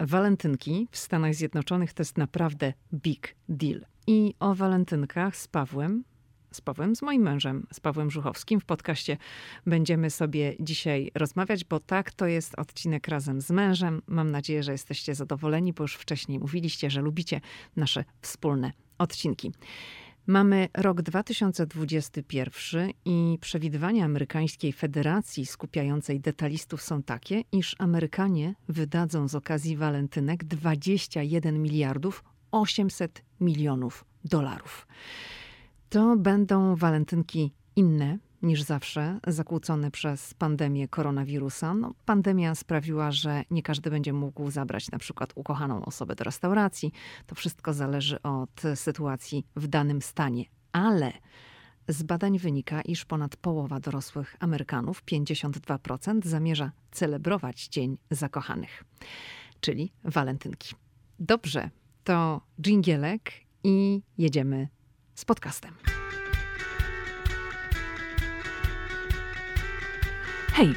walentynki w Stanach Zjednoczonych to jest naprawdę big deal. I o walentynkach z Pawłem, z Pawłem, z moim mężem, z Pawłem Żuchowskim w podcaście będziemy sobie dzisiaj rozmawiać, bo tak, to jest odcinek razem z mężem. Mam nadzieję, że jesteście zadowoleni, bo już wcześniej mówiliście, że lubicie nasze wspólne odcinki. Mamy rok 2021 i przewidywania amerykańskiej federacji skupiającej detalistów są takie, iż Amerykanie wydadzą z okazji walentynek 21 miliardów 800 milionów dolarów. To będą walentynki inne niż zawsze, zakłócone przez pandemię koronawirusa. No, pandemia sprawiła, że nie każdy będzie mógł zabrać na przykład ukochaną osobę do restauracji. To wszystko zależy od sytuacji w danym stanie. Ale z badań wynika, iż ponad połowa dorosłych Amerykanów, 52%, zamierza celebrować Dzień Zakochanych, czyli walentynki. Dobrze, to dżingielek i jedziemy z podcastem. Hey,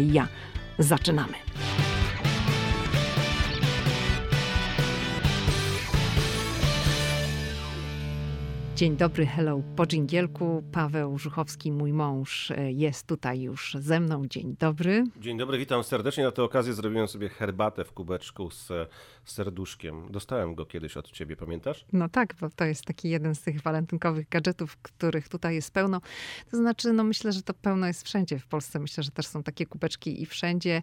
i ja. Zaczynamy. Dzień dobry, hello po dżingielku. Paweł Żuchowski, mój mąż, e, jest tutaj już ze mną. Dzień dobry. Dzień dobry, witam serdecznie. Na tę okazję zrobiłem sobie herbatę w kubeczku z serduszkiem. Dostałem go kiedyś od ciebie, pamiętasz? No tak, bo to jest taki jeden z tych walentynkowych gadżetów, których tutaj jest pełno. To znaczy, no myślę, że to pełno jest wszędzie w Polsce. Myślę, że też są takie kubeczki i wszędzie.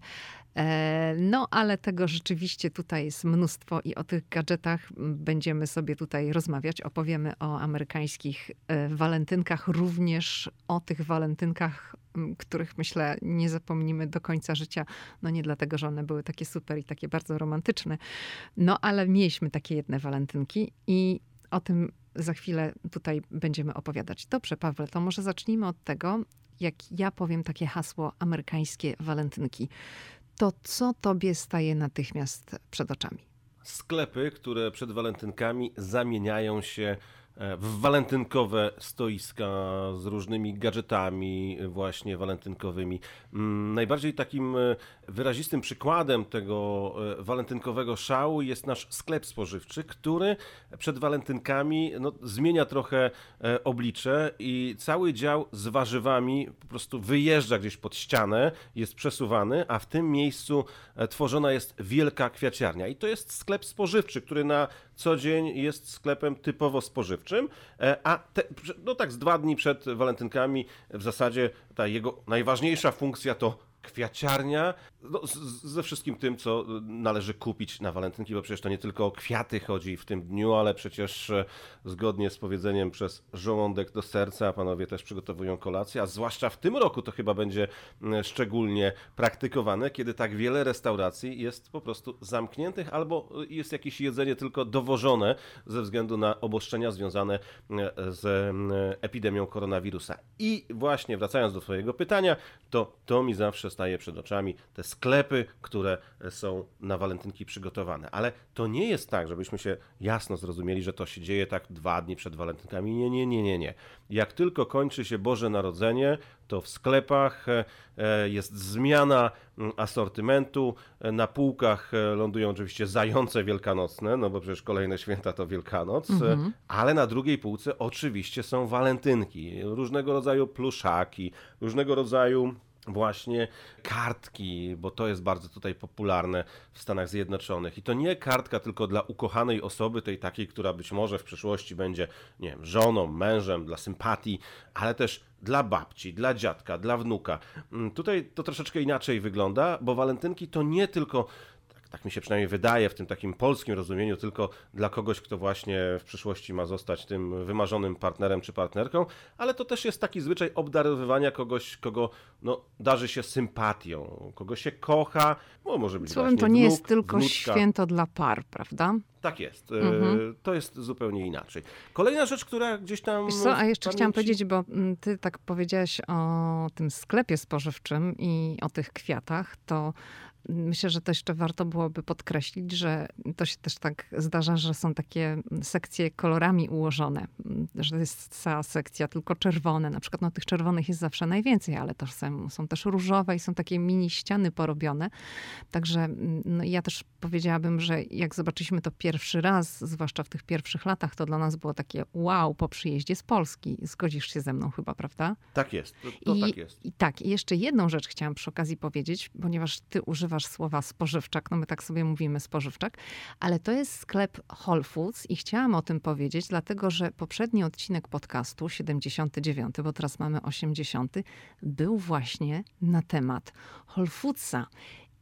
E, no, ale tego rzeczywiście tutaj jest mnóstwo i o tych gadżetach będziemy sobie tutaj rozmawiać. Opowiemy o amerykańskich e, walentynkach, również o tych walentynkach, których myślę nie zapomnimy do końca życia. No nie dlatego, że one były takie super i takie bardzo romantyczne, no ale mieliśmy takie jedne walentynki i o tym za chwilę tutaj będziemy opowiadać. Dobrze, Paweł, to może zacznijmy od tego, jak ja powiem takie hasło amerykańskie walentynki to co tobie staje natychmiast przed oczami? Sklepy, które przed walentynkami zamieniają się w walentynkowe stoiska z różnymi gadżetami właśnie walentynkowymi. Mm, najbardziej takim e, wyrazistym przykładem tego e, walentynkowego szału jest nasz sklep spożywczy, który przed walentynkami no, zmienia trochę oblicze i cały dział z warzywami po prostu wyjeżdża gdzieś pod ścianę, jest przesuwany, a w tym miejscu tworzona jest wielka kwiaciarnia. I to jest sklep spożywczy, który na co dzień jest sklepem typowo spożywczym, e, a te, no tak z dwa dni przed walentynkami w zasadzie ta jego najważniejsza funkcja to kwiaciarnia, no, z, ze wszystkim tym, co należy kupić na walentynki, bo przecież to nie tylko o kwiaty chodzi w tym dniu, ale przecież e, zgodnie z powiedzeniem przez żołądek do serca panowie też przygotowują kolację, a zwłaszcza w tym roku to chyba będzie szczególnie praktykowane, kiedy tak wiele restauracji jest po prostu zamkniętych albo jest jakieś jedzenie tylko dowożone ze względu na obostrzenia związane z epidemią koronawirusa. I właśnie wracając do twojego pytania, to to mi zawsze staje przed oczami, te sklepy, które są na walentynki przygotowane. Ale to nie jest tak, żebyśmy się jasno zrozumieli, że to się dzieje tak dwa dni przed walentynkami. Nie, nie, nie, nie, nie. Jak tylko kończy się Boże Narodzenie, to w sklepach e, jest zmiana mm, asortymentu. E, na półkach e, lądują oczywiście zające wielkanocne, no bo przecież kolejne święta to Wielkanoc, mhm. ale na drugiej półce oczywiście są walentynki, różnego rodzaju pluszaki, różnego rodzaju właśnie kartki, bo to jest bardzo tutaj popularne w Stanach Zjednoczonych. I to nie kartka tylko dla ukochanej osoby, tej takiej, która być może w przyszłości będzie, nie wiem, żoną, mężem, dla sympatii, ale też dla babci, dla dziadka, dla wnuka. Mm, tutaj to troszeczkę inaczej wygląda, bo walentynki to nie tylko tak mi się przynajmniej wydaje, w tym takim polskim rozumieniu, tylko dla kogoś, kto właśnie w przyszłości ma zostać tym wymarzonym partnerem czy partnerką, ale to też jest taki zwyczaj obdarowywania kogoś, kogo no, darzy się sympatią, kogo się kocha, no, może być Słowem, to nie wnuk, jest tylko wnuczka. święto dla par, prawda? Tak jest. Mhm. E, To jest zupełnie inaczej. Kolejna rzecz, która gdzieś tam. Wiesz co, a jeszcze chciałam pamięci- powiedzieć, bo mm, ty tak powiedziałaś o tym sklepie spożywczym i o tych kwiatach, to myślę, że to jeszcze warto byłoby podkreślić, że to się też tak zdarza, że są takie sekcje kolorami ułożone, mm, że to jest cała sekcja tylko czerwone. Na przykład no, tych czerwonych jest zawsze najwięcej, ale to są, są też różowe i są takie mini ściany porobione. Także mm, no, ja też powiedziałabym, że jak zobaczyliśmy to pierwszy raz, zwłaszcza w tych pierwszych latach, to dla nas było takie wow po przyjeździe z Polski. Zgodzisz się ze mną chyba, prawda? Tak jest. To, to I, tak jest. I tak, i jeszcze jedną rzecz chciałam przy okazji powiedzieć, ponieważ ty używasz słowa spożywczak, no my tak sobie mówimy spożywczak, ale to jest sklep Whole Foods i chciałam o tym powiedzieć, dlatego że poprzedni odcinek podcastu, 79, bo teraz mamy 80, był właśnie na temat Whole Foodsa.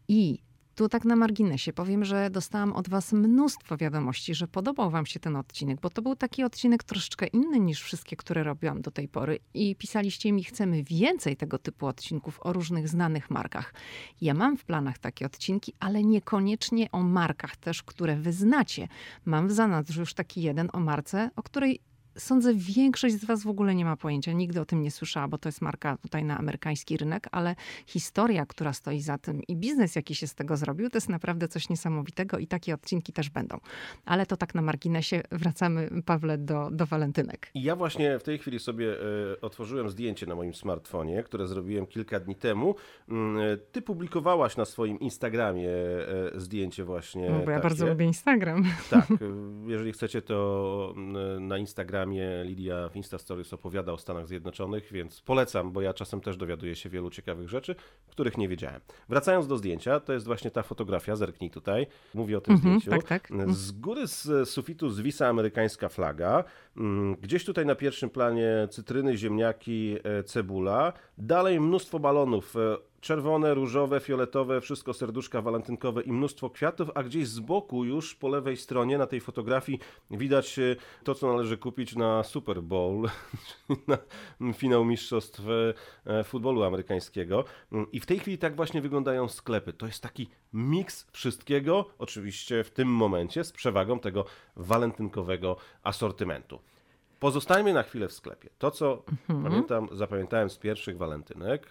I tu tak na marginesie powiem, że dostałam od Was mnóstwo wiadomości, że podobał Wam się ten odcinek, bo to był taki odcinek troszeczkę inny niż wszystkie, które robiłam do tej pory. I pisaliście mi, chcemy więcej tego typu odcinków o różnych znanych markach. Ja mam w planach takie odcinki, ale niekoniecznie o markach też, które Wy znacie. Mam w zanadrzu już taki jeden o marce, o której sądzę, większość z Was w ogóle nie ma pojęcia. Nigdy o tym nie słyszała, bo to jest marka tutaj na amerykański rynek, ale historia, która stoi za tym i biznes, jaki się z tego zrobił, to jest naprawdę coś niesamowitego i takie odcinki też będą. Ale to tak na marginesie. Wracamy, Pawle, do, do walentynek. I ja właśnie w tej chwili sobie e, otworzyłem zdjęcie na moim smartfonie, które zrobiłem kilka dni temu. Mm, e, Ty publikowałaś na swoim Instagramie e, zdjęcie właśnie. No, bo ja takie. bardzo lubię Instagram. Tak, jeżeli chcecie, to mm, na Instagramie Lidia w Insta Stories opowiada o Stanach Zjednoczonych, więc polecam, bo ja czasem też dowiaduję się wielu ciekawych rzeczy, których nie wiedziałem. Wracając do zdjęcia, to jest właśnie ta fotografia, zerknij tutaj, mówię o tym Mhm, zdjęciu. tak, tak. Z góry z sufitu zwisa amerykańska flaga. Mm, Gdzieś tutaj na pierwszym planie cytryny, ziemniaki, e, cebula. Dalej mnóstwo balonów. e, Czerwone, różowe, fioletowe, wszystko serduszka walentynkowe i mnóstwo kwiatów, a gdzieś z boku już po lewej stronie na tej fotografii widać e, to, co należy kupić na Super Bowl, na finał mistrzostw futbolu amerykańskiego. Mm, I w tej chwili tak właśnie wyglądają sklepy. To jest taki miks wszystkiego, oczywiście w tym momencie z przewagą tego walentynkowego asortymentu. Pozostajmy na chwilę w sklepie. To, co pamiętam, zapamiętałem z pierwszych walentynek,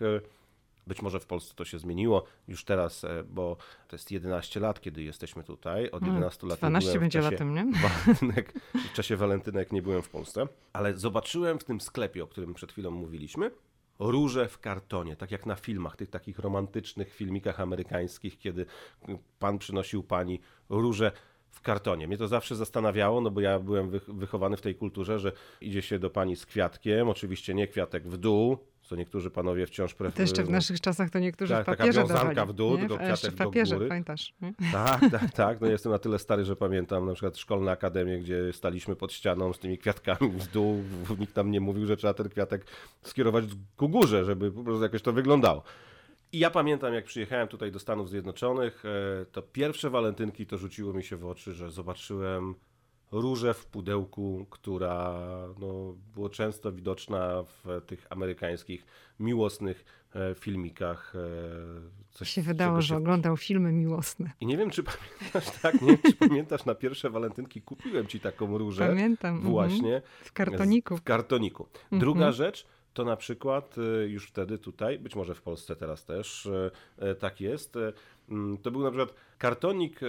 być może w Polsce to się zmieniło już teraz, e, bo to jest 11 lat, kiedy jesteśmy tutaj. Od 11 lat nie 12 byłem w będzie latem, nie? walentynek, w czasie walentynek nie byłem w Polsce, ale zobaczyłem w tym sklepie, o którym przed chwilą mówiliśmy, róże w kartonie, tak jak na filmach, tych takich romantycznych filmikach amerykańskich, kiedy pan przynosił pani róże w kartonie. Mnie to zawsze zastanawiało, no bo ja byłem wych- wychowany w tej kulturze, że idzie się do pani z kwiatkiem, oczywiście nie kwiatek w dół, co niektórzy panowie wciąż To jeszcze w preferują. naszych czasach to niektórzy Tak, w taka papierze wiązanka dawali. w dół, nie? tylko kwiatek w do papierze, góry. pamiętasz? Nie? Tak, tak, tak. No jestem na tyle stary, że pamiętam na przykład szkolne akademie, gdzie staliśmy pod ścianą z tymi kwiatkami w dół. Nikt nam nie mówił, że trzeba ten kwiatek skierować ku górze, żeby po prostu jakoś to wyglądało. I ja pamiętam, jak przyjechałem tutaj do Stanów Zjednoczonych, e, to pierwsze walentynki to rzuciło mi się w oczy, że zobaczyłem różę w pudełku, która no, było często widoczna w tych amerykańskich miłosnych e, filmikach. e, Coś, się wydało, czego że się oglądał filmy miłosne. i nie wiem, czy pamiętasz, tak, nie wiem, czy pamiętasz, na pierwsze walentynki kupiłem ci taką różę. Pamiętam. mhm. Właśnie. W kartoniku. W kartoniku. Mhm. Druga rzecz to na przykład y, już wtedy tutaj, być może w Polsce teraz też y, y, tak jest, mm, to był na przykład kartonik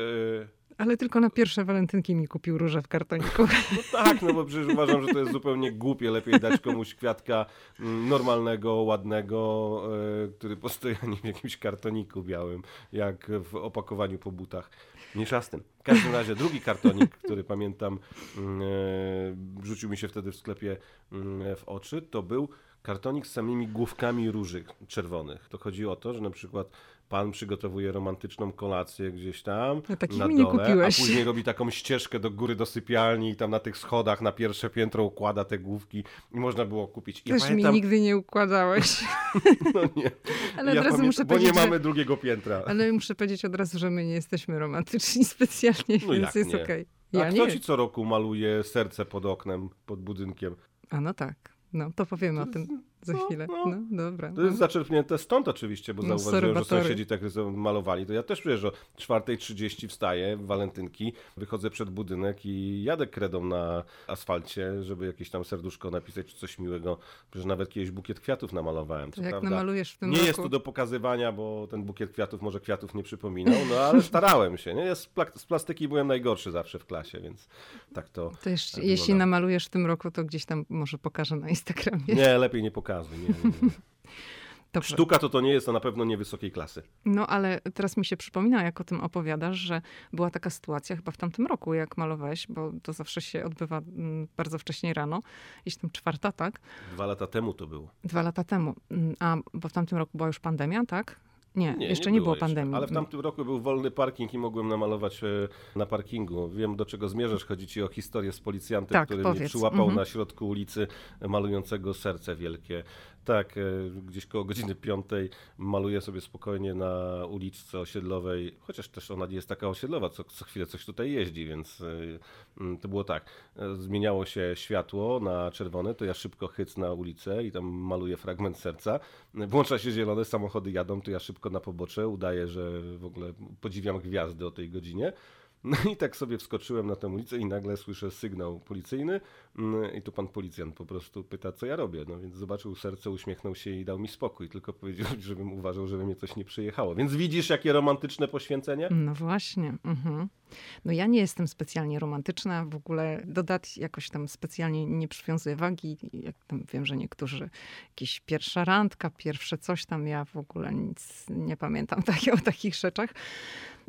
Ale tylko na pierwsze walentynki mi kupił róże w kartoniku. No tak, no bo przecież uważam, że to jest zupełnie głupie. Lepiej dać komuś kwiatka mm, normalnego, ładnego, który postoi a nie w jakimś kartoniku białym, jak w opakowaniu po butach. Mniejsza z tym. W każdym razie drugi kartonik, który pamiętam, mm, rzucił mi się wtedy w sklepie mm, w oczy, to był kartonik z samymi główkami róży czerwonych. To chodzi o to, że na przykład pan przygotowuje romantyczną kolację gdzieś tam No, na nie dole, kupiłeś. a później robi taką ścieżkę do góry do sypialni i tam na tych schodach na pierwsze piętro układa te główki i można było kupić. I ja Też pamiętam, mi nigdy nie układałeś. no nie, Ale ja od razu pamię- muszę bo nie powiedzieć, mamy że, drugiego piętra. ale muszę powiedzieć od razu, że my nie jesteśmy romantyczni specjalnie, No więc jest nie? okej. A Ja kto nie. ci co roku maluje serce pod oknem, pod budynkiem? A no tak. No, to powiemy o tym za no, chwilę. no. No, dobra. To jest zaczerpnięte stąd oczywiście, bo No, zauważyłem, że sorbatory. sąsiedzi tak malowali. To ja też wiesz, że o 4.30 wstaję w walentynki, wychodzę przed budynek i jadę kredą na asfalcie, żeby jakieś tam serduszko napisać czy coś miłego. Przecież nawet kiedyś bukiet kwiatów namalowałem, co Jak prawda. namalujesz w tym Nie roku... jest to do pokazywania, bo ten bukiet kwiatów może kwiatów nie przypominał, no ale starałem się. Nie? Ja z, plak- z plastyki byłem najgorszy zawsze w klasie, więc tak to... To jeszcze, tak jeśli namalujesz w tym roku, to gdzieś tam może pokażę na Instagramie. Nie, lepiej nie pokazuj. Nie, nie, nie. Dobrze. Sztuka to to nie jest, to na pewno nie wysokiej klasy. No ale teraz mi się przypomina, jak o tym opowiadasz, że była taka sytuacja chyba w tamtym roku, jak malowałeś, bo to zawsze się odbywa mm, bardzo wcześnie rano, jeśli tam czwarta, tak? Dwa lata temu to było. Dwa lata temu. Mm, A, bo w tamtym roku była już pandemia, tak? Nie, jeszcze nie, było, pandemii. Ale w tamtym roku był wolny parking i mogłem namalować e, na parkingu. Wiem, do czego zmierzasz. Chodzi ci o historię z policjantem, Tak, który mnie powiedz. przyłapał Mhm. na środku ulicy malującego serce wielkie. Tak, e, gdzieś koło godziny piątej maluję sobie spokojnie na uliczce osiedlowej, chociaż też ona nie jest taka osiedlowa, co, co chwilę coś tutaj jeździ, więc e, mm, to było tak. Zmieniało się światło na czerwone, to ja szybko chyc na ulicę i tam maluję fragment serca. Włącza się zielone, samochody jadą, to ja szybko na pobocze, udaję, że w ogóle podziwiam gwiazdy o tej godzinie. No i tak sobie wskoczyłem na tę ulicę i nagle słyszę sygnał policyjny mm, i tu pan policjant po prostu pyta, co ja robię. No więc zobaczył serce, uśmiechnął się i dał mi spokój, tylko powiedział, żebym uważał, żeby mnie coś nie przyjechało. Więc widzisz, jakie romantyczne poświęcenie? No właśnie. Mhm. No ja nie jestem specjalnie romantyczna, w ogóle do dat jakoś tam specjalnie nie przywiązuję wagi. Jak tam wiem, że niektórzy jakieś pierwsza randka, pierwsze coś tam, ja w ogóle nic nie pamiętam takie, o takich rzeczach.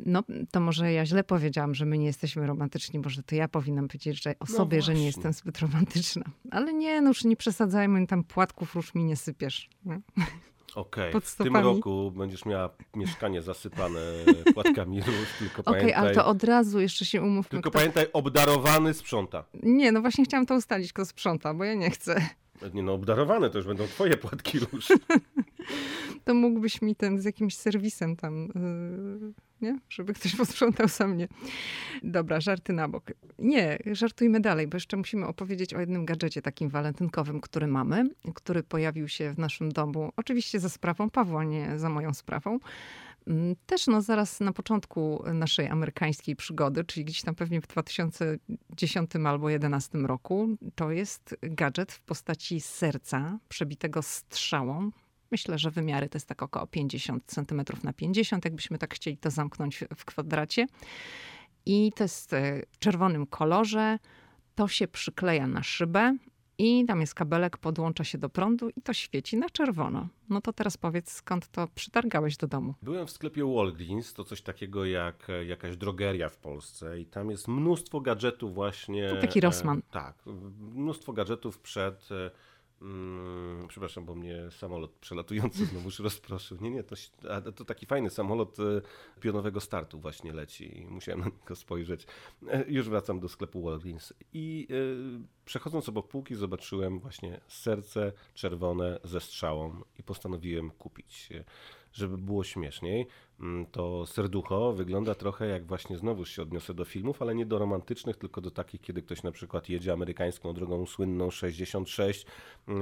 No to może ja źle powiedziałam, że my nie jesteśmy romantyczni, może to ja powinnam powiedzieć że o No sobie, że nie jestem zbyt romantyczna. Ale nie, no już nie przesadzajmy, tam płatków róż mi nie sypiesz. Okej, Pod w tym roku będziesz miała mieszkanie zasypane płatkami róż, tylko Okej, pamiętaj... ale to od razu jeszcze się umówmy. Tylko kto- pamiętaj, obdarowany sprząta. Nie, no właśnie chciałam to ustalić, kto sprząta, bo ja nie chcę. Nie no, obdarowane to już będą twoje płatki róż. To mógłbyś mi ten z jakimś serwisem tam, yy, nie? Żeby ktoś posprzątał sam nie. Dobra, żarty na bok. Nie, żartujmy dalej, bo jeszcze musimy opowiedzieć o jednym gadżecie takim walentynkowym, który mamy, który pojawił się w naszym domu, oczywiście za sprawą Pawła, nie za moją sprawą. Mm, Też no, zaraz na początku naszej amerykańskiej przygody, czyli gdzieś tam pewnie w 2010 albo 2011 roku, to jest gadżet w postaci serca przebitego strzałą. Myślę, że wymiary to jest tak około 50 cm na 50, jakbyśmy tak chcieli to zamknąć w- kwadracie. I to jest e, w czerwonym kolorze. To się przykleja na szybę i tam jest kabelek, podłącza się do prądu i to świeci na czerwono. No to teraz powiedz, skąd to przytargałeś do domu? Byłem w sklepie Walgreens, to coś takiego jak e, jakaś drogeria w Polsce i tam jest mnóstwo gadżetów właśnie. To taki Rossmann. E, tak, mnóstwo gadżetów przed... Mm, przepraszam, bo mnie samolot przelatujący znowuż rozproszył. Nie, nie, to, to taki fajny samolot e, pionowego startu właśnie leci musiałem na niego spojrzeć. E, już wracam do sklepu Walgreens i e, przechodząc obok półki zobaczyłem właśnie serce czerwone ze strzałą i postanowiłem kupić. Żeby było śmieszniej, mm, to serducho wygląda trochę jak właśnie znowu się odniosę do filmów, ale nie do romantycznych, tylko do takich, kiedy ktoś na przykład jedzie amerykańską drogą słynną 66, e,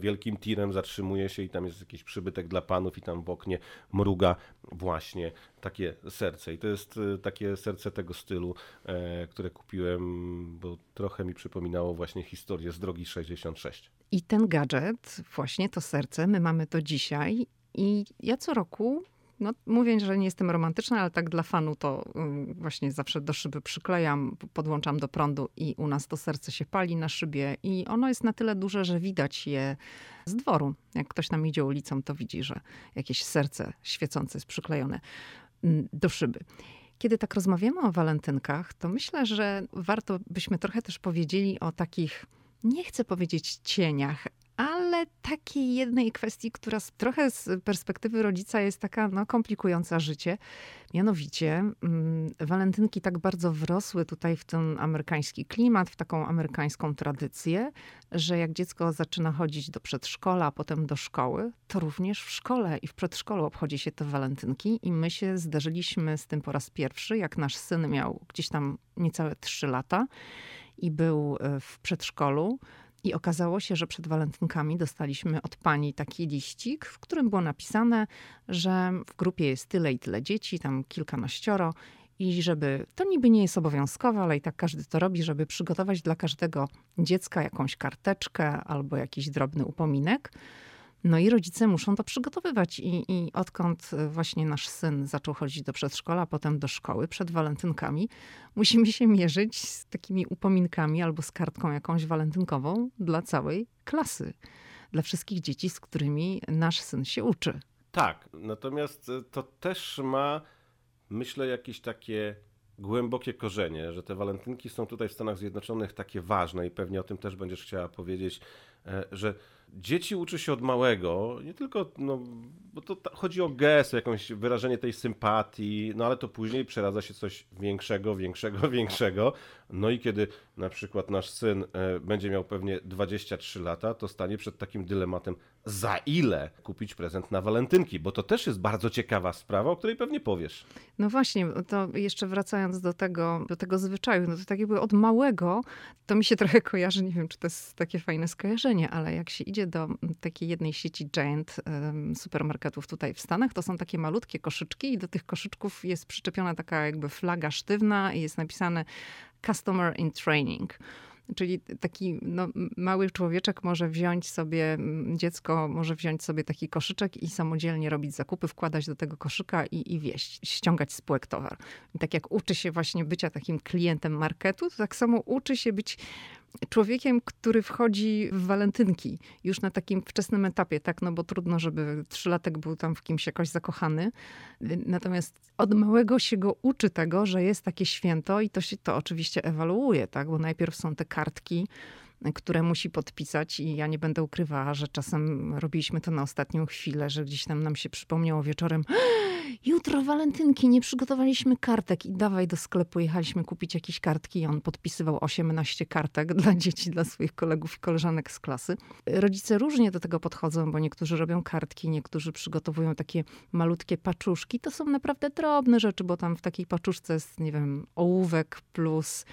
wielkim tirem zatrzymuje się i tam jest jakiś przybytek dla panów i tam w oknie mruga właśnie takie serce. I to jest e, takie serce tego stylu, e, które kupiłem, bo trochę mi przypominało właśnie historię z drogi 66. I ten gadżet, właśnie to serce, my mamy to dzisiaj. I ja co roku, no mówię, że nie jestem romantyczna, ale tak dla fanu to właśnie zawsze do szyby przyklejam, podłączam do prądu i u nas to serce się pali na szybie. I ono jest na tyle duże, że widać je z dworu. Jak ktoś nam idzie ulicą, to widzi, że jakieś serce świecące jest przyklejone do szyby. Kiedy tak rozmawiamy o walentynkach, to myślę, że warto byśmy trochę też powiedzieli o takich, nie chcę powiedzieć cieniach, ale takiej jednej kwestii, która trochę z perspektywy rodzica jest taka no, komplikująca życie. Mianowicie mm, walentynki tak bardzo wrosły tutaj w ten amerykański klimat, w taką amerykańską tradycję, że jak dziecko zaczyna chodzić do przedszkola, a potem do szkoły, to również w szkole i w przedszkolu obchodzi się te walentynki i my się zderzyliśmy z tym po raz pierwszy, jak nasz syn miał gdzieś tam niecałe trzy lata i był e, w przedszkolu. I okazało się, że przed walentynkami dostaliśmy od pani taki liścik, w którym było napisane, że w grupie jest tyle i tyle dzieci, tam kilkanaścioro, i żeby to niby nie jest obowiązkowe, ale i tak każdy to robi, żeby przygotować dla każdego dziecka jakąś karteczkę albo jakiś drobny upominek. No i rodzice muszą to przygotowywać. I, I odkąd właśnie nasz syn zaczął chodzić do przedszkola, potem do szkoły przed walentynkami, musimy się mierzyć z takimi upominkami albo z kartką jakąś walentynkową dla całej klasy. Dla wszystkich dzieci, z którymi nasz syn się uczy. Tak, natomiast to też ma, myślę, jakieś takie głębokie korzenie, że te walentynki są tutaj w Stanach Zjednoczonych takie ważne i pewnie o tym też będziesz chciała powiedzieć, e, że dzieci uczy się od małego, nie tylko, no, bo to chodzi o gest, o jakieś wyrażenie tej sympatii, no ale to później przeradza się coś większego, większego, większego. No i kiedy na przykład nasz syn e, będzie miał pewnie 23 lata, to stanie przed takim dylematem, za ile kupić prezent na walentynki, bo to też jest bardzo ciekawa sprawa, o której pewnie powiesz. No właśnie, to jeszcze wracając do tego, do tego zwyczaju, no to tak jakby od małego, to mi się trochę kojarzy, nie wiem, czy to jest takie fajne skojarzenie, ale jak się idzie do takiej jednej sieci Giant supermarketów tutaj w Stanach, to są takie malutkie koszyczki i do tych koszyczków jest przyczepiona taka jakby flaga sztywna i jest napisane Customer in Training. Czyli taki no, mały człowieczek może wziąć sobie, dziecko może wziąć sobie taki koszyczek i samodzielnie robić zakupy, wkładać do tego koszyka i, i wieść, ściągać spółek towar. I tak jak uczy się właśnie bycia takim klientem marketu, tak samo uczy się być człowiekiem, który wchodzi w walentynki już na takim wczesnym etapie, tak, no bo trudno, żeby trzylatek był tam w kimś jakoś zakochany. Natomiast od małego się go uczy tego, że jest takie święto i to się to oczywiście ewaluuje, tak, bo najpierw są te kartki, które musi podpisać i ja nie będę ukrywała, że czasem robiliśmy to na ostatnią chwilę, że gdzieś tam nam się przypomniało wieczorem jutro walentynki, nie przygotowaliśmy kartek i dawaj do sklepu, jechaliśmy kupić jakieś kartki i on podpisywał 18 kartek dla dzieci, dla swoich kolegów i koleżanek z klasy. Rodzice różnie do tego podchodzą, bo niektórzy robią kartki, niektórzy przygotowują takie malutkie paczuszki. To są naprawdę drobne rzeczy, bo tam w takiej paczuszce jest, nie wiem, ołówek plus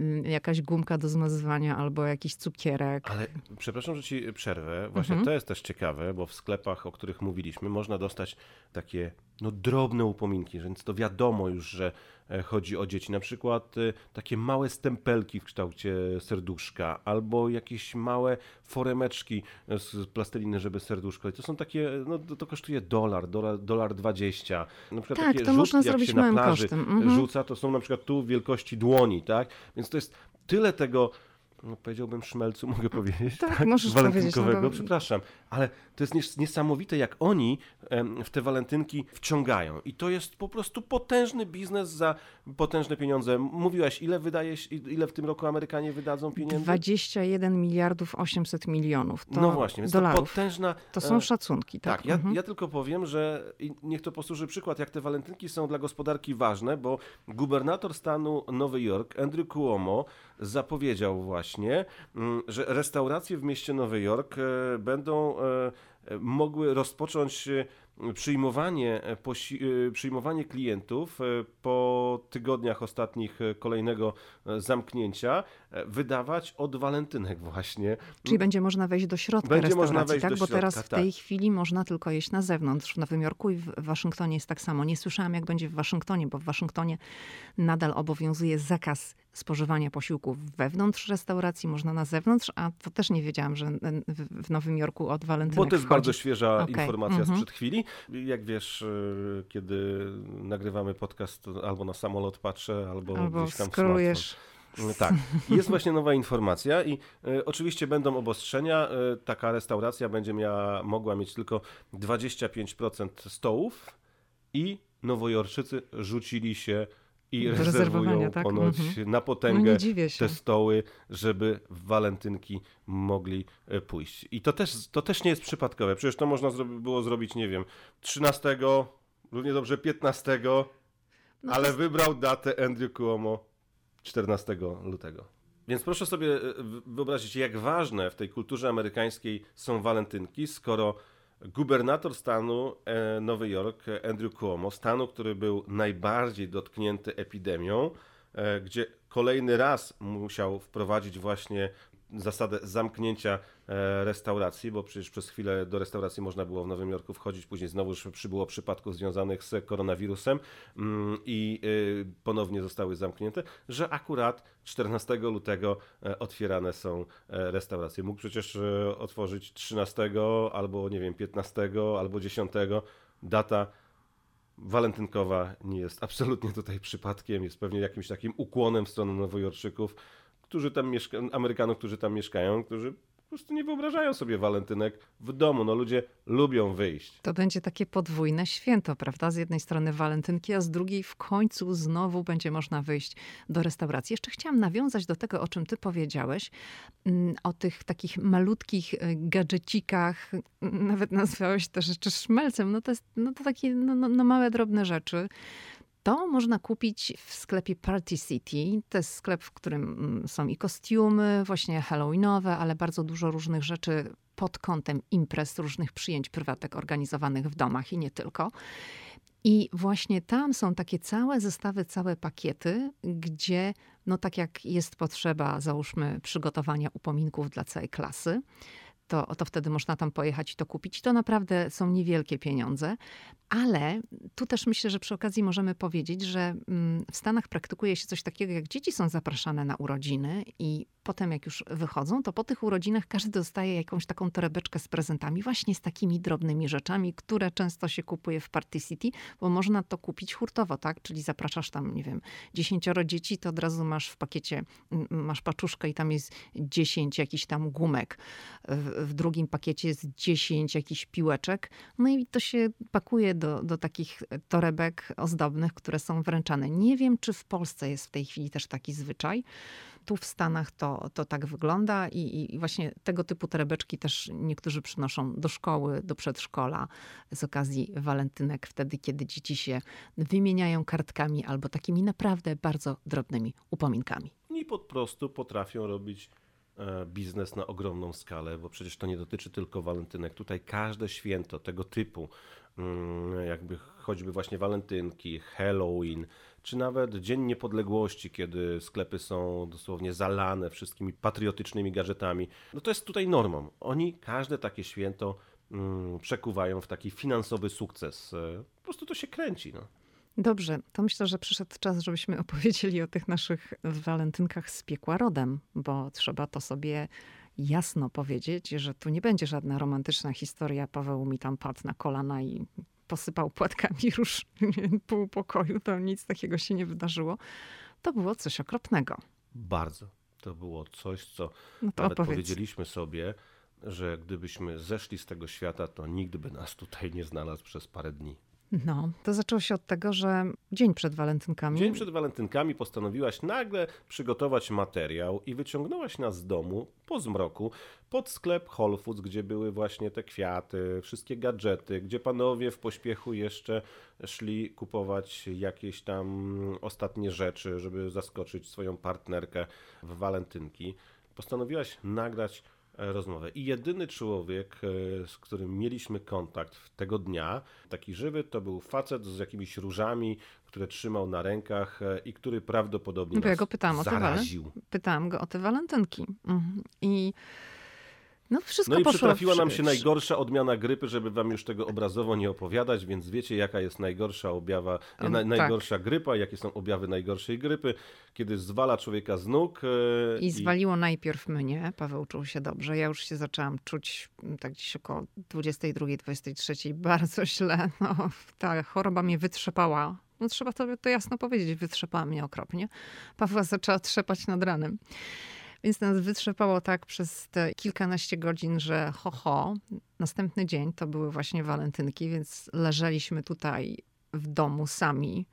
mm, jakaś gumka do zmazywania albo jakiś cukierek. Ale przepraszam, że ci przerwę. Właśnie mhm. to jest też ciekawe, bo w sklepach, o których mówiliśmy, można dostać takie no, drobne upominki, więc to wiadomo już, że e, chodzi o dzieci. Na przykład e, takie małe stempelki w kształcie serduszka, albo jakieś małe foremeczki z plasteliny, żeby serduszko. I to są takie, no to kosztuje dolar, dolar, dolar 20. Na przykład tak, takie to rzutki, można jak zrobić się na plaży kosztem. Mhm. rzuca, to są na przykład tu wielkości dłoni, tak? Więc to jest tyle tego no powiedziałbym szmelcu, mogę powiedzieć. Tak, tak? możesz walentynkowego, powiedzieć. No przepraszam. Ale to jest niesamowite, jak oni w te walentynki wciągają. I to jest po prostu potężny biznes za potężne pieniądze. Mówiłaś, ile wydajesz, ile w tym roku Amerykanie wydadzą pieniędzy? 21 miliardów 800 milionów. To no właśnie, więc dolarów. to potężna... To są e, szacunki, tak? Tak, ja, mhm. ja tylko powiem, że niech to posłuży przykład, jak te walentynki są dla gospodarki ważne, bo gubernator stanu Nowy Jork, Andrew Cuomo, zapowiedział właśnie, mm, że restauracje w mieście Nowy Jork e, będą e, mogły rozpocząć e, przyjmowanie, przyjmowanie klientów po tygodniach ostatnich kolejnego zamknięcia wydawać od walentynek właśnie. Czyli będzie można wejść do środka będzie restauracji, można wejść tak? Do Bo środka, teraz w tej tak. chwili można tylko jeść na zewnątrz. W Nowym Jorku i w Waszyngtonie jest tak samo. Nie słyszałam, jak będzie w Waszyngtonie, bo w Waszyngtonie nadal obowiązuje zakaz spożywania posiłków wewnątrz restauracji, można na zewnątrz, a to też nie wiedziałam, że w Nowym Jorku od walentynek Bo to jest wchodzi. bardzo świeża okay. informacja mhm. sprzed chwili. Jak wiesz, y, kiedy nagrywamy podcast, albo na samolot patrzę, albo, albo gdzieś tam skrolujesz. Y, tak, jest właśnie nowa informacja i y, oczywiście będą obostrzenia. Y, taka restauracja będzie miała, mogła mieć tylko 25% stołów i nowojorczycy rzucili się i rezerwują tak? ponoć mhm. na potęgę no te stoły, żeby w walentynki mogli e, pójść. I to też, to też nie jest przypadkowe. Przecież to można było zrobić, nie wiem, 13, równie dobrze 15, no ale to... wybrał datę Andrew Cuomo 14 lutego. Więc proszę sobie e, wyobrazić, jak ważne w tej kulturze amerykańskiej są walentynki, skoro gubernator stanu e, Nowy Jork, Andrew Cuomo, stanu, który był najbardziej dotknięty epidemią, e, gdzie kolejny raz musiał wprowadzić właśnie zasadę zamknięcia restauracji, bo przecież przez chwilę do restauracji można było w Nowym Jorku wchodzić, później znowu już przybyło przypadków związanych z koronawirusem. Mm, i y, ponownie zostały zamknięte, że akurat 14 lutego e, otwierane są e, restauracje. Mógł przecież otworzyć 13 albo nie wiem 15 albo 10 data walentynkowa nie jest absolutnie tutaj przypadkiem, jest pewnie jakimś takim ukłonem w stronę nowojorczyków, którzy tam mieszkają, Amerykanów, którzy tam mieszkają, którzy prostu nie wyobrażają sobie walentynek w domu. No ludzie lubią wyjść. To będzie takie podwójne święto, prawda? Z jednej strony walentynki, a z drugiej w końcu znowu będzie można wyjść do restauracji. Jeszcze chciałam nawiązać do tego, o czym ty powiedziałeś, mm, o tych takich malutkich e, gadżecikach, nawet nazwałeś te rzeczy szmelcem. No to jest no to takie no, no, no małe, drobne rzeczy. To można kupić w sklepie Party City. To jest sklep, w którym mm, są i kostiumy, właśnie halloweenowe, ale bardzo dużo różnych rzeczy pod kątem imprez, różnych przyjęć prywatek organizowanych w domach i nie tylko. I właśnie tam są takie całe zestawy, całe pakiety, gdzie, no tak jak jest potrzeba, załóżmy, przygotowania upominków dla całej klasy, to, to wtedy można tam pojechać i to kupić. To naprawdę są niewielkie pieniądze, ale tu też myślę, że przy okazji możemy powiedzieć, że mm, w Stanach praktykuje się coś takiego, jak dzieci są zapraszane na urodziny i potem jak już wychodzą, to po tych urodzinach każdy dostaje jakąś taką torebeczkę z prezentami, właśnie z takimi drobnymi rzeczami, które często się kupuje w Party City, bo można to kupić hurtowo, tak? Czyli zapraszasz tam, nie wiem, dziesięcioro dzieci, to od razu masz w pakiecie, masz paczuszkę i tam jest dziesięć jakichś tam gumek. W, drugim pakiecie jest dziesięć jakichś piłeczek. No i to się pakuje do, do takich torebek ozdobnych, które są wręczane. Nie wiem, czy w Polsce jest w tej chwili też taki zwyczaj. Tu w Stanach to, to tak wygląda i, i właśnie tego typu torebeczki też niektórzy przynoszą do szkoły, do przedszkola z okazji walentynek, wtedy kiedy dzieci się wymieniają kartkami albo takimi naprawdę bardzo drobnymi upominkami. I po prostu potrafią robić e, biznes na ogromną skalę, bo przecież to nie dotyczy tylko walentynek. Tutaj każde święto tego typu, jakby choćby właśnie walentynki, Halloween, czy nawet Dzień Niepodległości, kiedy sklepy są dosłownie zalane wszystkimi patriotycznymi gadżetami. No to jest tutaj normą. Oni każde takie święto mm, przekuwają w taki finansowy sukces. E, po prostu to się kręci. No. Dobrze, to myślę, że przyszedł czas, żebyśmy opowiedzieli o tych naszych walentynkach z piekła rodem, bo trzeba to sobie jasno powiedzieć, że tu nie będzie żadna romantyczna historia. Paweł mi tam padł na kolana i posypał płatkami róż pół pokoju, to nic takiego się nie wydarzyło. To było coś okropnego. Bardzo. To było coś, co no nawet opowiedz. powiedzieliśmy sobie, że gdybyśmy zeszli z tego świata, to nikt by nas tutaj nie znalazł przez parę dni. No, to zaczęło się od tego, że dzień przed walentynkami. Dzień przed walentynkami postanowiłaś nagle przygotować materiał i wyciągnęłaś nas z domu po zmroku pod sklep Whole Foods, gdzie były właśnie te kwiaty, wszystkie gadżety, gdzie panowie w pośpiechu jeszcze szli kupować jakieś tam ostatnie rzeczy, żeby zaskoczyć swoją partnerkę w walentynki. Postanowiłaś nagrać rozmowę. I jedyny człowiek, e, z którym mieliśmy kontakt tego dnia, taki żywy, to był facet z jakimiś różami, które trzymał na rękach e, i który prawdopodobnie no, ja go pytałam zaraził. O te pytałam go o te walentynki. Mhm. I no, wszystko no i przytrafiła nam się najgorsza odmiana grypy, żeby wam już tego obrazowo nie opowiadać, więc wiecie jaka jest najgorsza objawa, na, tak. najgorsza grypa, jakie są objawy najgorszej grypy, kiedy zwala człowieka z nóg. E, I, i zwaliło najpierw mnie, Paweł czuł się dobrze, ja już się zaczęłam czuć mm, tak gdzieś około 22, 23 bardzo źle. No, ta choroba mnie wytrzepała no trzeba to, to jasno powiedzieć, wytrzepała mnie okropnie. Pawła zaczęła trzepać nad ranem. Więc nas wytrzepało tak przez te kilkanaście godzin, że ho, ho. Następny dzień to były właśnie walentynki, więc leżeliśmy tutaj w domu sami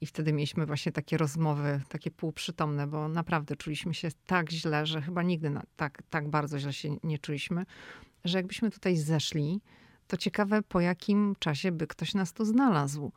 I wtedy mieliśmy właśnie takie rozmowy, takie półprzytomne, bo naprawdę czuliśmy się tak źle, że chyba nigdy na, tak, tak bardzo źle się nie czuliśmy, że jakbyśmy tutaj zeszli, to ciekawe po jakim czasie by ktoś nas tu znalazł.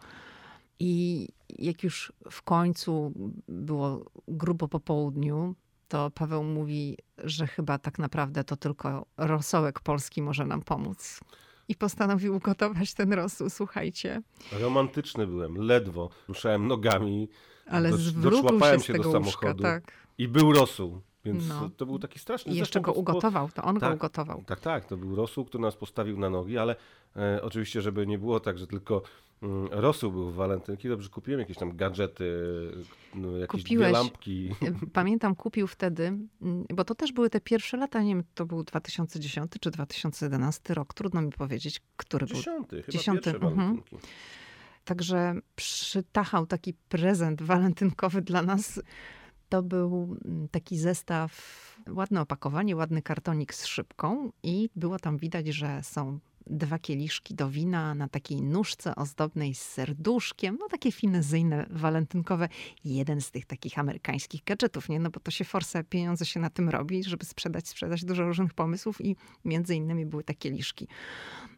I jak już w końcu było grubo po południu, to Paweł mówi, że chyba tak naprawdę to tylko rosołek polski może nam pomóc. I postanowił ugotować ten rosół, słuchajcie. Romantyczny byłem, ledwo ruszałem nogami. Ale do, doczłapałem się, się do samochodu. Łóżka, tak. I był rosół. Więc no. to był taki straszny I jeszcze go ugotował, to on tak, go ugotował. Tak, tak, to był rosół, który nas postawił na nogi, ale e, oczywiście, żeby nie było tak, że tylko mm, rosół był w walentynki, dobrze kupiłem jakieś tam gadżety, no, jakieś Kupiłeś, lampki. E, pamiętam, kupił wtedy, mm, bo to też były te pierwsze lata, nie wiem, to był 2010 czy 2011 rok, trudno mi powiedzieć, który Dziesiąty, był. Chyba Dziesiąty, chyba mhm. Także przytachał taki prezent walentynkowy dla nas to był mm, taki zestaw, ładne opakowanie, ładny kartonik z szybką i było tam widać, że są dwa kieliszki do wina na takiej nóżce ozdobnej z serduszkiem, no takie finezyjne, walentynkowe. Jeden z tych takich amerykańskich gadżetów, nie? No bo to się forse pieniądze się na tym robi, żeby sprzedać, sprzedać dużo różnych pomysłów i między innymi były te kieliszki.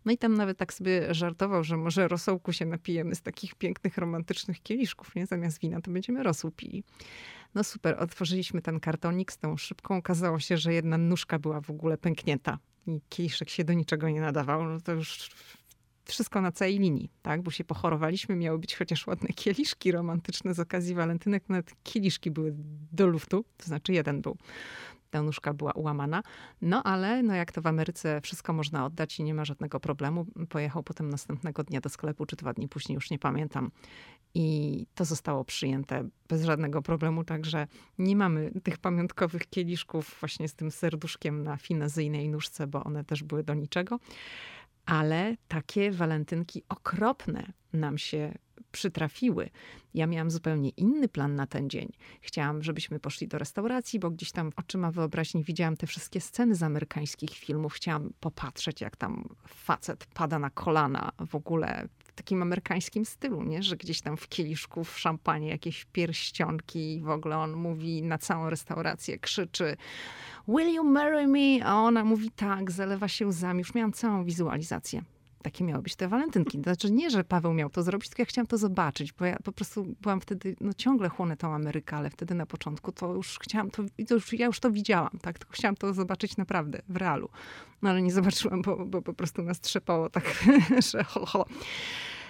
No i tam nawet tak sobie żartował, że może rosołku się napijemy z takich pięknych, romantycznych kieliszków, nie? Zamiast wina to będziemy rosół pili. No super, otworzyliśmy ten kartonik z tą szybką. Okazało się, że jedna nóżka była w ogóle pęknięta i kieliszek się do niczego nie nadawał. No to już wszystko na całej linii, tak? Bo się pochorowaliśmy, miały być chociaż ładne kieliszki romantyczne z okazji walentynek. Nawet kieliszki były do luftu, to znaczy jeden był ta nóżka była ułamana. No ale no jak to w Ameryce wszystko można oddać i nie ma żadnego problemu. Pojechał potem następnego dnia do sklepu, czy dwa dni później, już nie pamiętam. I to zostało przyjęte bez żadnego problemu, także nie mamy tych pamiątkowych kieliszków właśnie z tym serduszkiem na finezyjnej nóżce, bo one też były do niczego. Ale takie walentynki okropne nam się przytrafiły. Ja miałam zupełnie inny plan na ten dzień. Chciałam, żebyśmy poszli do restauracji, bo gdzieś tam oczyma wyobraźni widziałam te wszystkie sceny z amerykańskich filmów. Chciałam popatrzeć, jak tam facet pada na kolana w ogóle takim amerykańskim stylu, nie? że gdzieś tam w kieliszku, w szampanie jakieś pierścionki i w ogóle on mówi na całą restaurację, krzyczy Will you marry me? A ona mówi tak, zalewa się łzami. Już miałam całą wizualizację takie miały być te walentynki. Znaczy nie, że Paweł miał to zrobić, tylko ja chciałam to zobaczyć, bo ja po prostu byłam wtedy, no ciągle chłonę tą Amerykę, ale wtedy na początku to już chciałam, to, to już, ja już to widziałam, tak, tylko chciałam to zobaczyć naprawdę, w realu. No ale nie zobaczyłam, bo, bo po prostu nas trzepało tak, że ho, ho.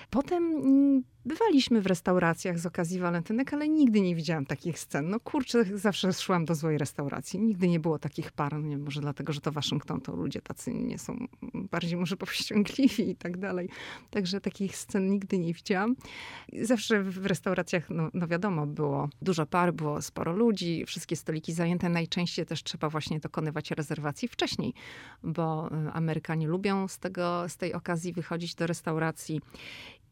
Potem mm, bywaliśmy w restauracjach z okazji walentynek, ale nigdy nie widziałam takich scen. No kurczę, zawsze szłam do złej restauracji. Nigdy nie było takich par. No nie, może dlatego, że to Waszyngton, to ludzie tacy nie są bardziej może powściągliwi i tak dalej. Także takich scen nigdy nie widziałam. Zawsze w restauracjach, no, no wiadomo, było dużo par, było sporo ludzi, wszystkie stoliki zajęte. Najczęściej też trzeba właśnie dokonywać rezerwacji wcześniej, bo y, Amerykanie lubią z, tego, z tej okazji wychodzić do restauracji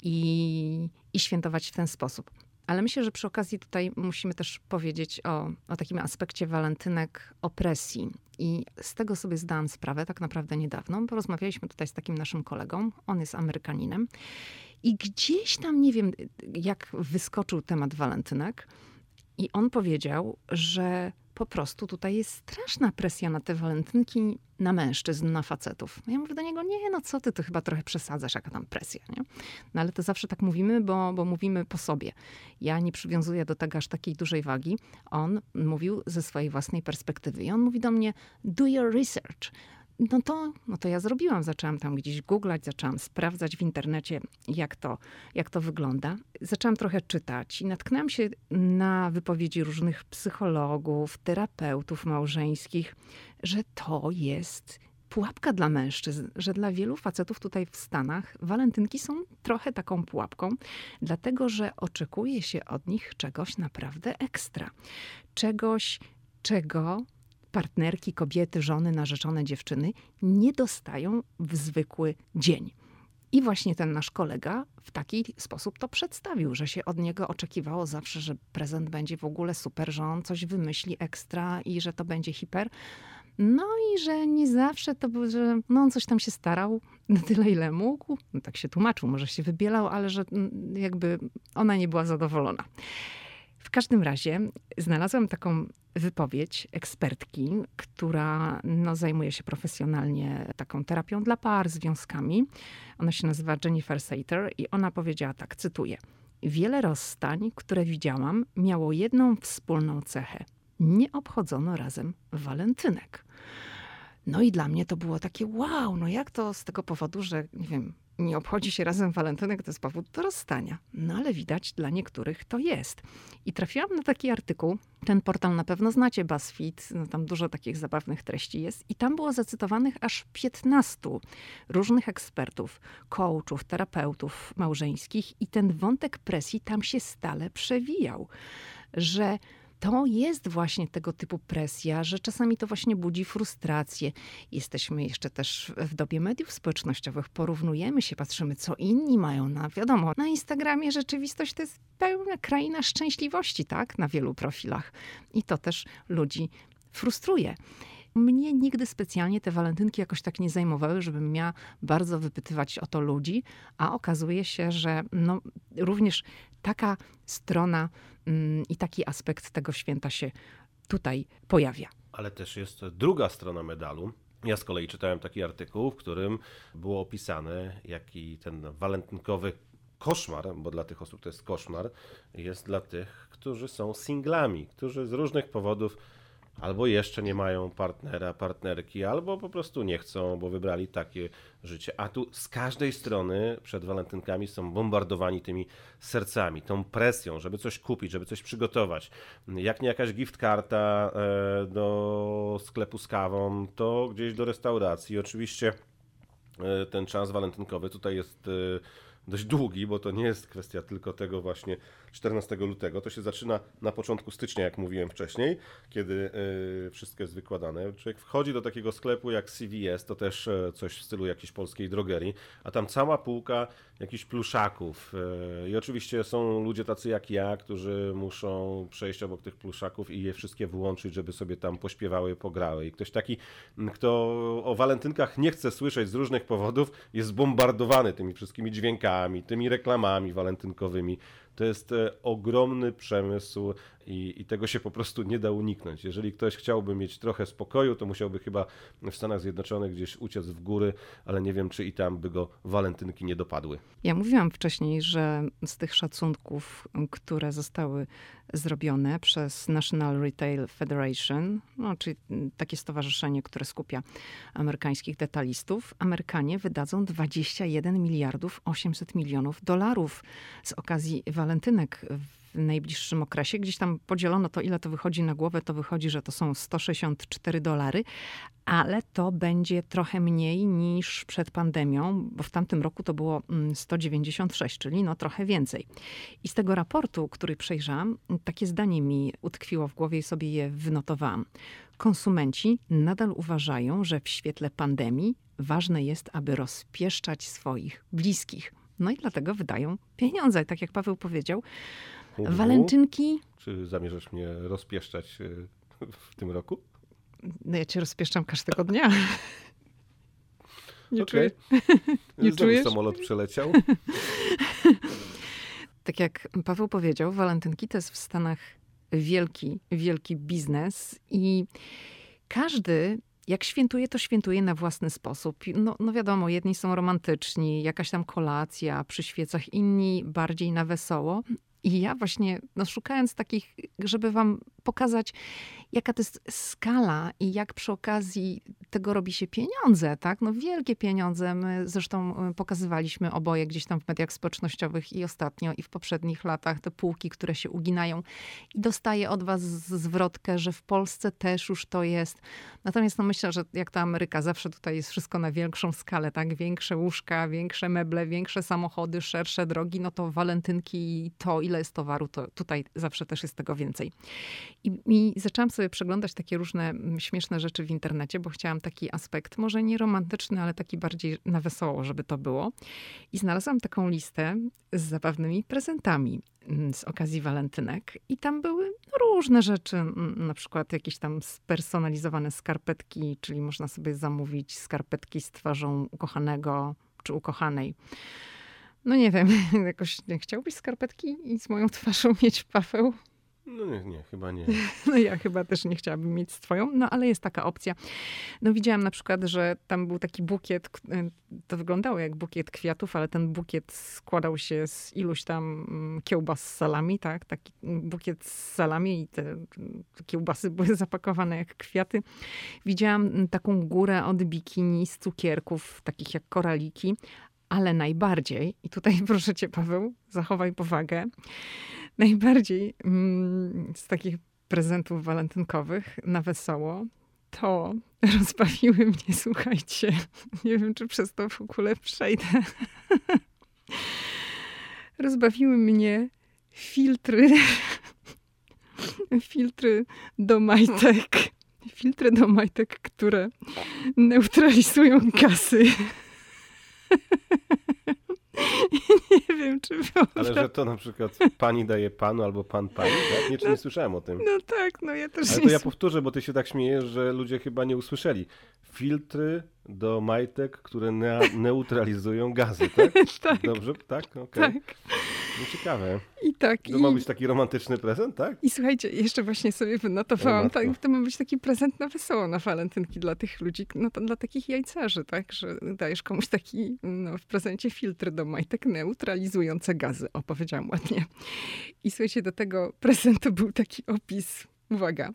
i, i świętować w ten sposób. Ale myślę, że przy okazji tutaj musimy też powiedzieć o, o takim aspekcie walentynek opresji. I z tego sobie zdałam sprawę tak naprawdę niedawno. Porozmawialiśmy tutaj z takim naszym kolegą. On jest Amerykaninem. I gdzieś tam, nie wiem, jak wyskoczył temat walentynek. I on powiedział, że po prostu tutaj jest straszna presja na te walentynki, na mężczyzn, na facetów. Ja mówię do niego, nie, no co ty, to chyba trochę przesadzasz, jaka tam presja, nie? No ale to zawsze tak mówimy, bo, bo mówimy po sobie. Ja nie przywiązuję do tego aż takiej dużej wagi. On mówił ze swojej własnej perspektywy i on mówi do mnie, do your research no to, no to ja zrobiłam. Zaczęłam tam gdzieś googlać, zaczęłam sprawdzać w internecie, jak to, jak to wygląda. Zaczęłam trochę czytać i natknęłam się na wypowiedzi różnych psychologów, terapeutów małżeńskich, że to jest pułapka dla mężczyzn, że dla wielu facetów tutaj w Stanach walentynki są trochę taką pułapką, dlatego że oczekuje się od nich czegoś naprawdę ekstra. Czegoś, czego partnerki, kobiety, żony, narzeczone dziewczyny nie dostają w zwykły dzień. I właśnie ten nasz kolega w taki sposób to przedstawił, że się od niego oczekiwało zawsze, że prezent będzie w ogóle super, że on coś wymyśli ekstra i że to będzie hiper. No i że nie zawsze to było, że no on coś tam się starał na tyle, ile mógł. No tak się tłumaczył, może się wybielał, ale że mm, jakby ona nie była zadowolona. W każdym razie znalazłam taką wypowiedź ekspertki, która no, zajmuje się profesjonalnie taką terapią dla par, związkami. Ona się nazywa Jennifer Sater i ona powiedziała tak, cytuję. Wiele rozstań, które widziałam, miało jedną wspólną cechę. Nie obchodzono razem walentynek. No i dla mnie to było takie wow, no jak to z tego powodu, że nie wiem, nie obchodzi się razem walentynek, to jest powód do rozstania. No ale widać, dla niektórych to jest. I trafiłam na taki artykuł, ten portal na pewno znacie, BuzzFeed, no tam dużo takich zabawnych treści jest i tam było zacytowanych aż 15 różnych ekspertów, coachów, terapeutów małżeńskich i ten wątek presji tam się stale przewijał, że to jest właśnie tego typu presja, że czasami to właśnie budzi frustrację. Jesteśmy jeszcze też w dobie mediów społecznościowych, porównujemy się, patrzymy, co inni mają na, wiadomo, na Instagramie rzeczywistość to jest pełna kraina szczęśliwości, tak, na wielu profilach. I to też ludzi frustruje. Mnie nigdy specjalnie te walentynki jakoś tak nie zajmowały, żebym miała bardzo wypytywać o to ludzi, a okazuje się, że no, również taka strona i taki aspekt tego święta się tutaj pojawia. Ale też jest druga strona medalu. Ja z kolei czytałem taki artykuł, w którym było opisane, jaki ten walentynkowy koszmar, bo dla tych osób to jest koszmar, jest dla tych, którzy są singlami, którzy z różnych powodów albo jeszcze nie mają partnera, partnerki, albo po prostu nie chcą, bo wybrali takie życie. A tu z każdej strony przed walentynkami są bombardowani tymi sercami, tą presją, żeby coś kupić, żeby coś przygotować. Jak nie jakaś gift karta e, do sklepu z kawą, to gdzieś do restauracji. Oczywiście e, ten czas walentynkowy tutaj jest e, dość długi, bo to nie jest kwestia tylko tego właśnie 14 lutego. To się zaczyna na początku stycznia, jak mówiłem wcześniej, kiedy yy, wszystko jest wykładane. Człowiek wchodzi do takiego sklepu jak CVS, to też yy, coś w stylu jakiejś polskiej drogerii, a tam cała półka jakichś pluszaków. Yy, I oczywiście są ludzie tacy jak ja, którzy muszą przejść obok tych pluszaków i je wszystkie wyłączyć, żeby sobie tam pośpiewały, pograły. I ktoś taki, kto o walentynkach nie chce słyszeć z różnych powodów, jest bombardowany tymi wszystkimi dźwiękami, tymi reklamami walentynkowymi. To jest e, ogromny przemysł i, i, tego się po prostu nie da uniknąć. Jeżeli ktoś chciałby mieć trochę spokoju, to musiałby chyba w Stanach Zjednoczonych gdzieś uciec w góry, ale nie wiem, czy i tam by go walentynki nie dopadły. Ja mówiłam wcześniej, że z tych szacunków, które zostały zrobione przez National Retail Federation, no, czyli takie stowarzyszenie, które skupia amerykańskich detalistów, Amerykanie wydadzą 21 miliardów 800 milionów dolarów z okazji walentynek w najbliższym okresie. Gdzieś tam podzielono to, ile to wychodzi na głowę, to wychodzi, że to są 164 dolary, ale to będzie trochę mniej niż przed pandemią, bo w tamtym roku to było 196, mm, czyli no trochę więcej. I z tego raportu, który przejrzałam, takie zdanie mi utkwiło w głowie i sobie je wynotowałam. Konsumenci nadal uważają, że w świetle pandemii ważne jest, aby rozpieszczać swoich bliskich. No i dlatego wydają pieniądze. Tak jak Paweł powiedział, walentynki. Czy zamierzasz mnie rozpieszczać e, w tym roku? No ja cię rozpieszczam każdego dnia. Nie okay. czuję. Nie Znowu czujesz? samolot przeleciał. tak jak Paweł powiedział, walentynki to jest w Stanach wielki, wielki biznes i każdy jak świętuje, to świętuje na własny sposób. No, no wiadomo, jedni są romantyczni, jakaś tam kolacja przy świecach, inni bardziej na wesoło. I ja właśnie, no, szukając takich, żeby wam pokazać, jaka to jest skala i jak przy okazji tego robi się pieniądze, tak? No wielkie pieniądze. My zresztą y, pokazywaliśmy oboje gdzieś tam w mediach społecznościowych i ostatnio, i w poprzednich latach te półki, które się uginają. I dostaję od was zwrotkę, że w Polsce też już to jest. Natomiast no myślę, że jak to Ameryka, zawsze tutaj jest wszystko na większą skalę, tak? Większe łóżka, większe meble, większe samochody, szersze drogi, no to walentynki i to, ile jest towaru, to tutaj zawsze też jest tego więcej. I, I zaczęłam sobie przeglądać takie różne mm, śmieszne rzeczy w internecie, bo chciałam taki aspekt, może nie romantyczny, ale taki bardziej na wesoło, żeby to było. I znalazłam taką listę z zabawnymi prezentami mm, z okazji walentynek. I tam były różne rzeczy, mm, na przykład jakieś tam spersonalizowane skarpetki, czyli można sobie zamówić skarpetki z twarzą ukochanego czy ukochanej. No nie wiem, jakoś nie chciałbyś skarpetki i z moją twarzą mieć Paweł? No nie, nie, chyba nie. No ja chyba też nie chciałabym mieć swoją, no ale jest taka opcja. No widziałam na przykład, że tam był taki bukiet, y, to wyglądało jak bukiet kwiatów, ale ten bukiet składał się z iluś tam mm, kiełbas z salami, tak? Taki bukiet z salami i te, te kiełbasy były zapakowane jak kwiaty. Widziałam mm, taką górę od bikini z cukierków, takich jak koraliki, ale najbardziej, i tutaj proszę cię Paweł, zachowaj powagę, najbardziej mm, z takich prezentów walentynkowych na wesoło, to rozbawiły mnie, słuchajcie, nie wiem, czy przez to w ogóle przejdę. rozbawiły mnie filtry, filtry do majtek. Filtry do majtek, które neutralizują gazy. nie wiem, czy Ale że to na przykład pani daje panu albo pan pani, tak? Nie, czy no, nie słyszałem o tym. No tak, no ja też Ale to ja powtórzę, bo ty się tak śmiejesz, że ludzie chyba nie usłyszeli. Filtry do majtek, które ne neutralizują gazy, tak? tak. Dobrze? Tak? Okej. Okay. Tak. No ciekawe. I tak. To i... ma być taki romantyczny prezent, tak? I słuchajcie, jeszcze właśnie sobie wynotowałam, tak, to ma być taki prezent na wesoło, na walentynki dla tych ludzi, no to dla takich jajcarzy, tak? Że dajesz komuś taki, no w prezencie filtr do majtek neutralizujące gazy. O, powiedziałam ładnie. I słuchajcie, do tego prezentu był taki opis, uwaga,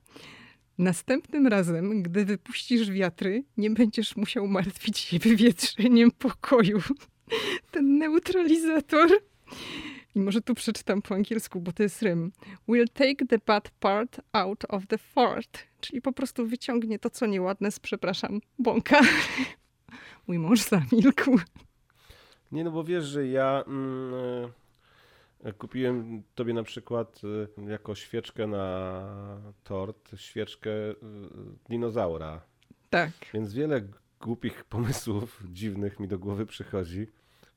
Następnym razem, gdy wypuścisz wiatry, nie będziesz musiał martwić się wywietrzeniem pokoju. Ten neutralizator. I może tu przeczytam po angielsku, bo to jest rym. Will take the bad part out of the fart. Czyli po prostu wyciągnie to, co nieładne z, przepraszam, bąka. Mój mąż zamilkł. Nie, no bo wiesz, że ja... Mm, Kupiłem tobie na przykład y, jako świeczkę na tort, świeczkę y, dinozaura. Tak. Więc wiele głupich pomysłów dziwnych mi do głowy przychodzi.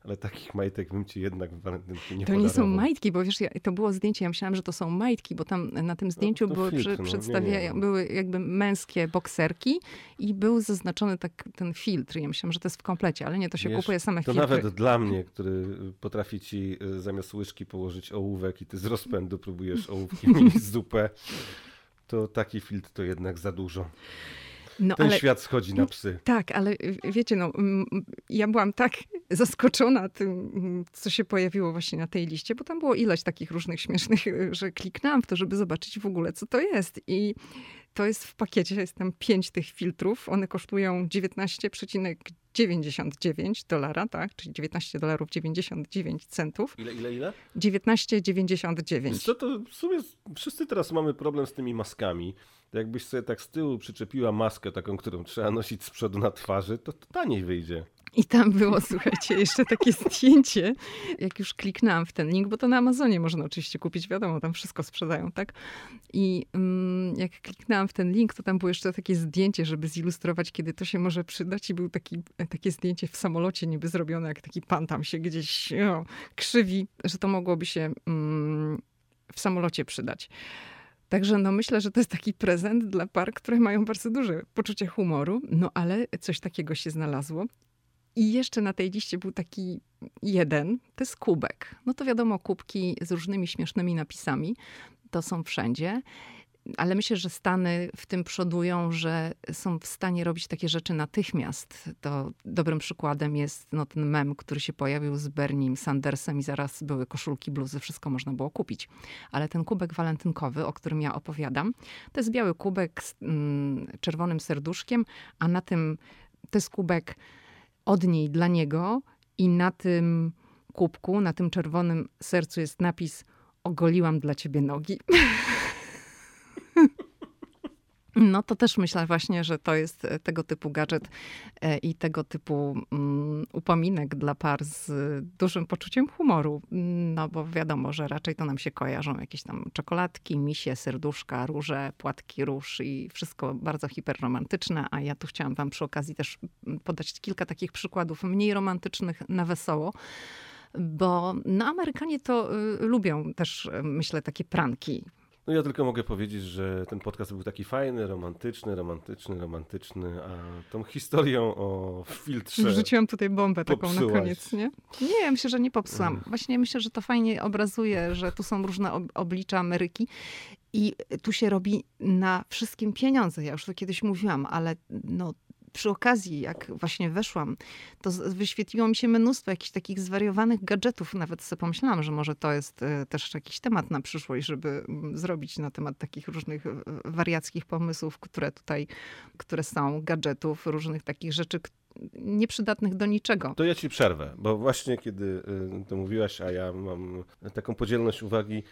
Ale takich majtek bym ci jednak w walentynki nie To nie są majtki, bo wiesz, ja, to było zdjęcie, ja myślałam, że to są majtki, bo tam na tym no, zdjęciu no, były, filtr, przy, no, nie, nie. były jakby męskie bokserki i był zaznaczony tak ten filtr. Ja myślałam, że to jest w komplecie, ale nie, to się wiesz, kupuje same to filtry. To nawet dla mnie, który potrafi ci y, zamiast łyżki położyć ołówek i ty z rozpędu próbujesz ołówkiem mieć zupę, to taki filtr to jednak za dużo. No, Ten ale, świat schodzi na psy. Tak, ale wiecie, no, ja byłam tak zaskoczona tym, co się pojawiło właśnie na tej liście, bo tam było ileś takich różnych śmiesznych, że kliknęłam w to, żeby zobaczyć w ogóle, co to jest. I to jest w pakiecie, jest tam pięć tych filtrów. One kosztują 19,99 dolara, tak? Czyli 19 dolarów 99 centów. Ile, ile, ile? 19,99. Co to w sumie wszyscy teraz mamy problem z tymi maskami jakbyś sobie tak z tyłu przyczepiła maskę taką, którą trzeba nosić z przodu na twarzy, to, to taniej wyjdzie. I tam było, słuchajcie, jeszcze takie zdjęcie, jak już kliknęłam w ten link, bo to na Amazonie można oczywiście kupić, wiadomo, tam wszystko sprzedają, tak? I mm, jak kliknęłam w ten link, to tam było jeszcze takie zdjęcie, żeby zilustrować, kiedy to się może przydać i był taki, takie zdjęcie w samolocie niby zrobione, jak taki pan tam się gdzieś o, krzywi, że to mogłoby się mm, w samolocie przydać. Także no myślę, że to jest taki prezent dla par, które mają bardzo duże poczucie humoru, no ale coś takiego się znalazło. I jeszcze na tej liście był taki jeden, to jest kubek. No to wiadomo, kubki z różnymi śmiesznymi napisami, to są wszędzie ale myślę, że Stany w tym przodują, że są w stanie robić takie rzeczy natychmiast. To dobrym przykładem jest no, ten mem, który się pojawił z Bernie Sandersem i zaraz były koszulki, bluzy, wszystko można było kupić. Ale ten kubek walentynkowy, o którym ja opowiadam, to jest biały kubek z mm, czerwonym serduszkiem, a na tym to jest kubek od niej dla niego i na tym kubku, na tym czerwonym sercu jest napis ogoliłam dla ciebie nogi. No to też myślę właśnie, że to jest e, tego typu gadżet e, i tego typu um, upominek dla par z dużym poczuciem humoru. No bo wiadomo, że raczej to nam się kojarzą jakieś tam czekoladki, misie, serduszka, róże, płatki róż i wszystko bardzo hiperromantyczne. A ja tu chciałam wam przy okazji też podać kilka takich przykładów mniej romantycznych na wesoło bo no, Amerykanie to y, lubią też, myślę, takie pranki. No ja tylko mogę powiedzieć, że ten podcast był taki fajny, romantyczny, romantyczny, romantyczny, a tą historią o filtrze... Wrzuciłam tutaj bombę taką popsułaś. na koniec, nie? Nie, myślę, że nie popsułam. Właśnie myślę, że to fajnie obrazuje, że tu są różne oblicza Ameryki i tu się robi na wszystkim pieniądze. Ja już to kiedyś mówiłam, ale no, przy okazji, jak właśnie weszłam, to wyświetliło mi się mnóstwo jakichś takich zwariowanych gadżetów. Nawet sobie pomyślałam, że może to jest e, też jakiś temat na przyszłość, żeby mm, zrobić na temat takich różnych wariackich pomysłów, które tutaj, które są, gadżetów, różnych takich rzeczy, nieprzydatnych do niczego. To ja ci przerwę, bo właśnie kiedy e, to mówiłaś, a ja mam taką podzielność uwagi,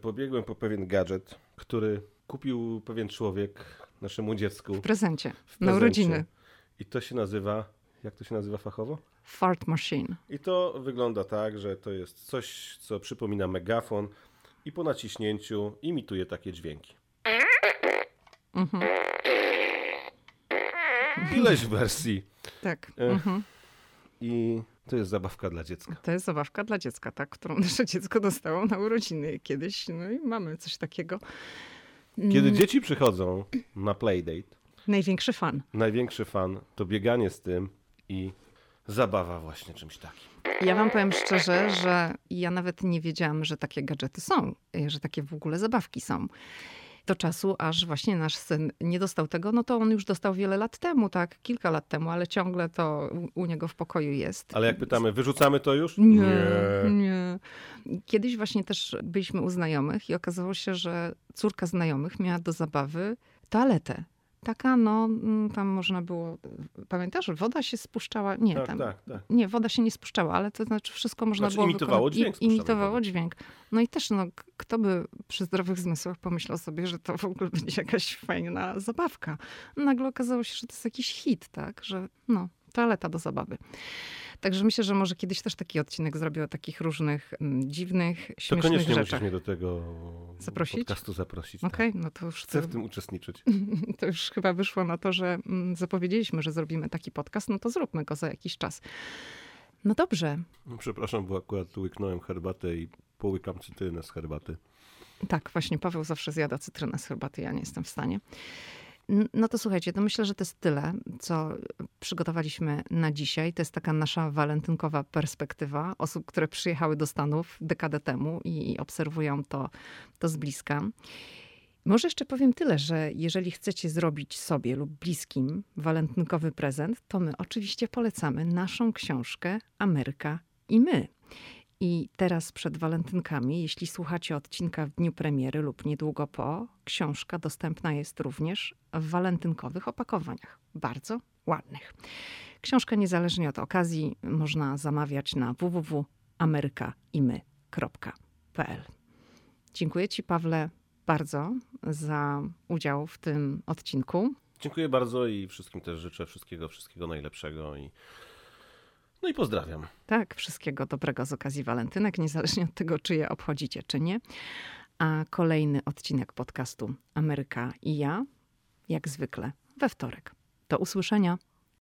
pobiegłem po pewien gadżet, który kupił pewien człowiek naszemu dziecku. W prezencie, w prezencie. na urodziny. I to się nazywa, jak to się nazywa fachowo? Fart machine. I to wygląda tak, że to jest coś, co przypomina megafon i po naciśnięciu imituje takie dźwięki. Mhm. Ileś wersji. Tak. Mhm. I to jest zabawka dla dziecka. To jest zabawka dla dziecka, tak, którą nasze dziecko dostało na urodziny kiedyś. No i mamy coś takiego. Kiedy mm. dzieci przychodzą na playdate, Największy fan. Największy fan to bieganie z tym i zabawa właśnie czymś takim. Ja wam powiem szczerze, że ja nawet nie wiedziałam, że takie gadżety są, że takie w ogóle zabawki są. Do czasu, aż właśnie nasz syn nie dostał tego, no to on już dostał wiele lat temu, tak, kilka lat temu, ale ciągle to u, niego w pokoju jest. Ale jak pytamy, wyrzucamy to już? Nie, nie, nie. Kiedyś właśnie też byliśmy u znajomych i okazało się, że córka znajomych miała do zabawy toaletę taka, no mm, tam można było, pamiętasz, woda się spuszczała, nie, tak, tam, tak, tak. nie, woda się nie spuszczała, ale to znaczy wszystko można znaczy, było imitowało dźwięk. imitowało dźwięk. No i też, no, kto by przy zdrowych zmysłach pomyślał sobie, że to w ogóle będzie jakaś fajna zabawka. Nagle okazało się, że to jest jakiś hit, tak, że no, toaleta do zabawy. Także myślę, że może kiedyś też taki odcinek zrobił o takich różnych m, dziwnych, śmiesznych to koniecznie rzeczach. musisz mnie do tego zaprosić? podcastu zaprosić. Okej, okay, tak. no to już... Chcę w tym uczestniczyć. To już chyba wyszło na to, że m, zapowiedzieliśmy, że zrobimy taki podcast, no to zróbmy go za jakiś czas. No dobrze. No, przepraszam, bo akurat łyknąłem herbatę i połykam cytrynę z herbaty. Tak, właśnie Paweł zawsze zjada cytrynę z herbaty, ja nie jestem w stanie. No to słuchajcie, to myślę, że to jest tyle, co przygotowaliśmy na dzisiaj. To jest taka nasza walentynkowa perspektywa osób, które przyjechały do Stanów dekadę temu i obserwują to, to z bliska. Może jeszcze powiem tyle, że jeżeli chcecie zrobić sobie lub bliskim walentynkowy prezent, to my oczywiście polecamy naszą książkę Ameryka i my. I teraz przed walentynkami, jeśli słuchacie odcinka w dniu premiery lub niedługo po, książka dostępna jest również w walentynkowych opakowaniach. Bardzo ładnych. Książkę niezależnie od okazji można zamawiać na www.amerykaimy.pl. Dziękuję Ci, Pawle, bardzo za udział w tym odcinku. Dziękuję bardzo i wszystkim też życzę wszystkiego, wszystkiego najlepszego i no i pozdrawiam. Tak, wszystkiego dobrego z okazji walentynek, niezależnie od tego, czy je obchodzicie, czy nie. A kolejny odcinek podcastu Ameryka i ja, jak zwykle, we wtorek. Do usłyszenia.